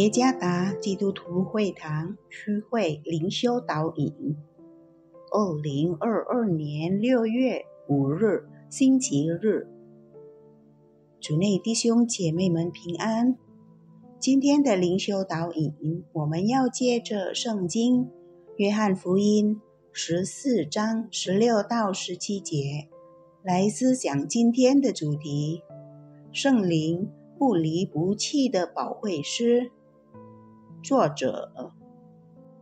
耶加达基督徒会堂区会灵修导引，二零二二年六月五日星期日，主内弟兄姐妹们平安。今天的灵修导引，我们要借着圣经约翰福音十四章十六到十七节来思想今天的主题：圣灵不离不弃的保惠师。作者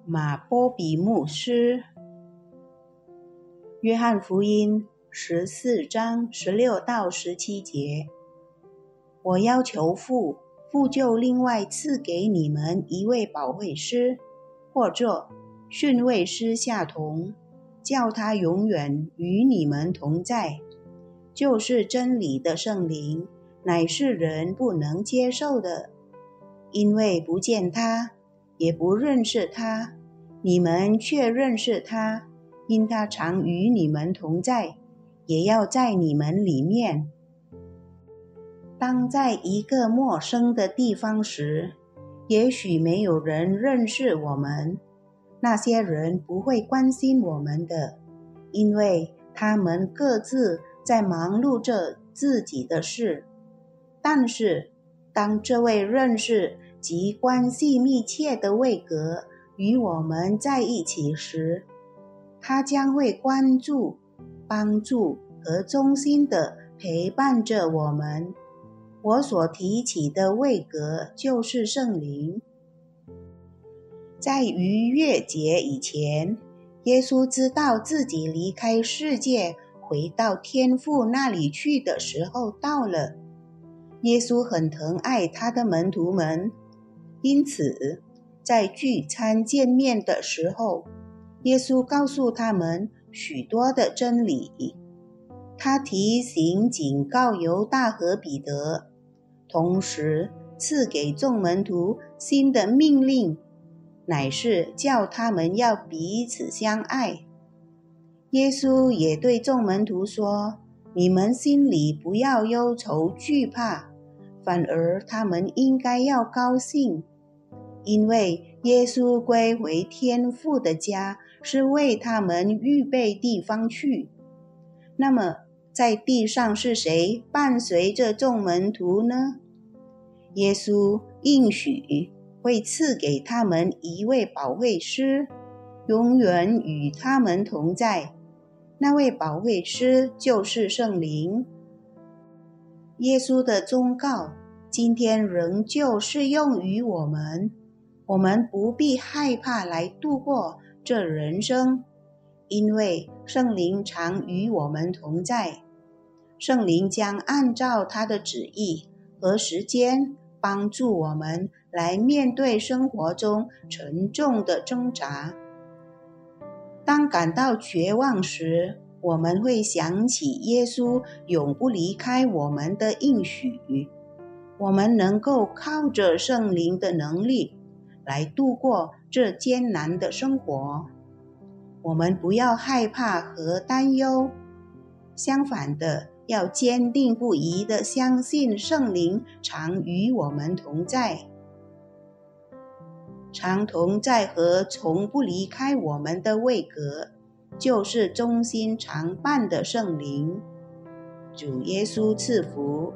马波比牧师，约翰福音十四章十六到十七节。我要求父，父就另外赐给你们一位保惠师，或者训位师下同，叫他永远与你们同在，就是真理的圣灵，乃是人不能接受的。因为不见他，也不认识他，你们却认识他，因他常与你们同在，也要在你们里面。当在一个陌生的地方时，也许没有人认识我们，那些人不会关心我们的，因为他们各自在忙碌着自己的事。但是，当这位认识及关系密切的位格与我们在一起时，他将会关注、帮助和衷心的陪伴着我们。我所提起的位格就是圣灵。在逾越节以前，耶稣知道自己离开世界，回到天父那里去的时候到了。耶稣很疼爱他的门徒们，因此在聚餐见面的时候，耶稣告诉他们许多的真理。他提醒、警告犹大和彼得，同时赐给众门徒新的命令，乃是叫他们要彼此相爱。耶稣也对众门徒说：“你们心里不要忧愁惧怕。”反而他们应该要高兴，因为耶稣归回天父的家是为他们预备地方去。那么，在地上是谁伴随着众门徒呢？耶稣应许会赐给他们一位保惠师，永远与他们同在。那位保惠师就是圣灵。耶稣的忠告今天仍旧适用于我们。我们不必害怕来度过这人生，因为圣灵常与我们同在。圣灵将按照他的旨意和时间，帮助我们来面对生活中沉重的挣扎。当感到绝望时，我们会想起耶稣永不离开我们的应许，我们能够靠着圣灵的能力来度过这艰难的生活。我们不要害怕和担忧，相反的，要坚定不移的相信圣灵常与我们同在，常同在和从不离开我们的位格。就是忠心常伴的圣灵，主耶稣赐福。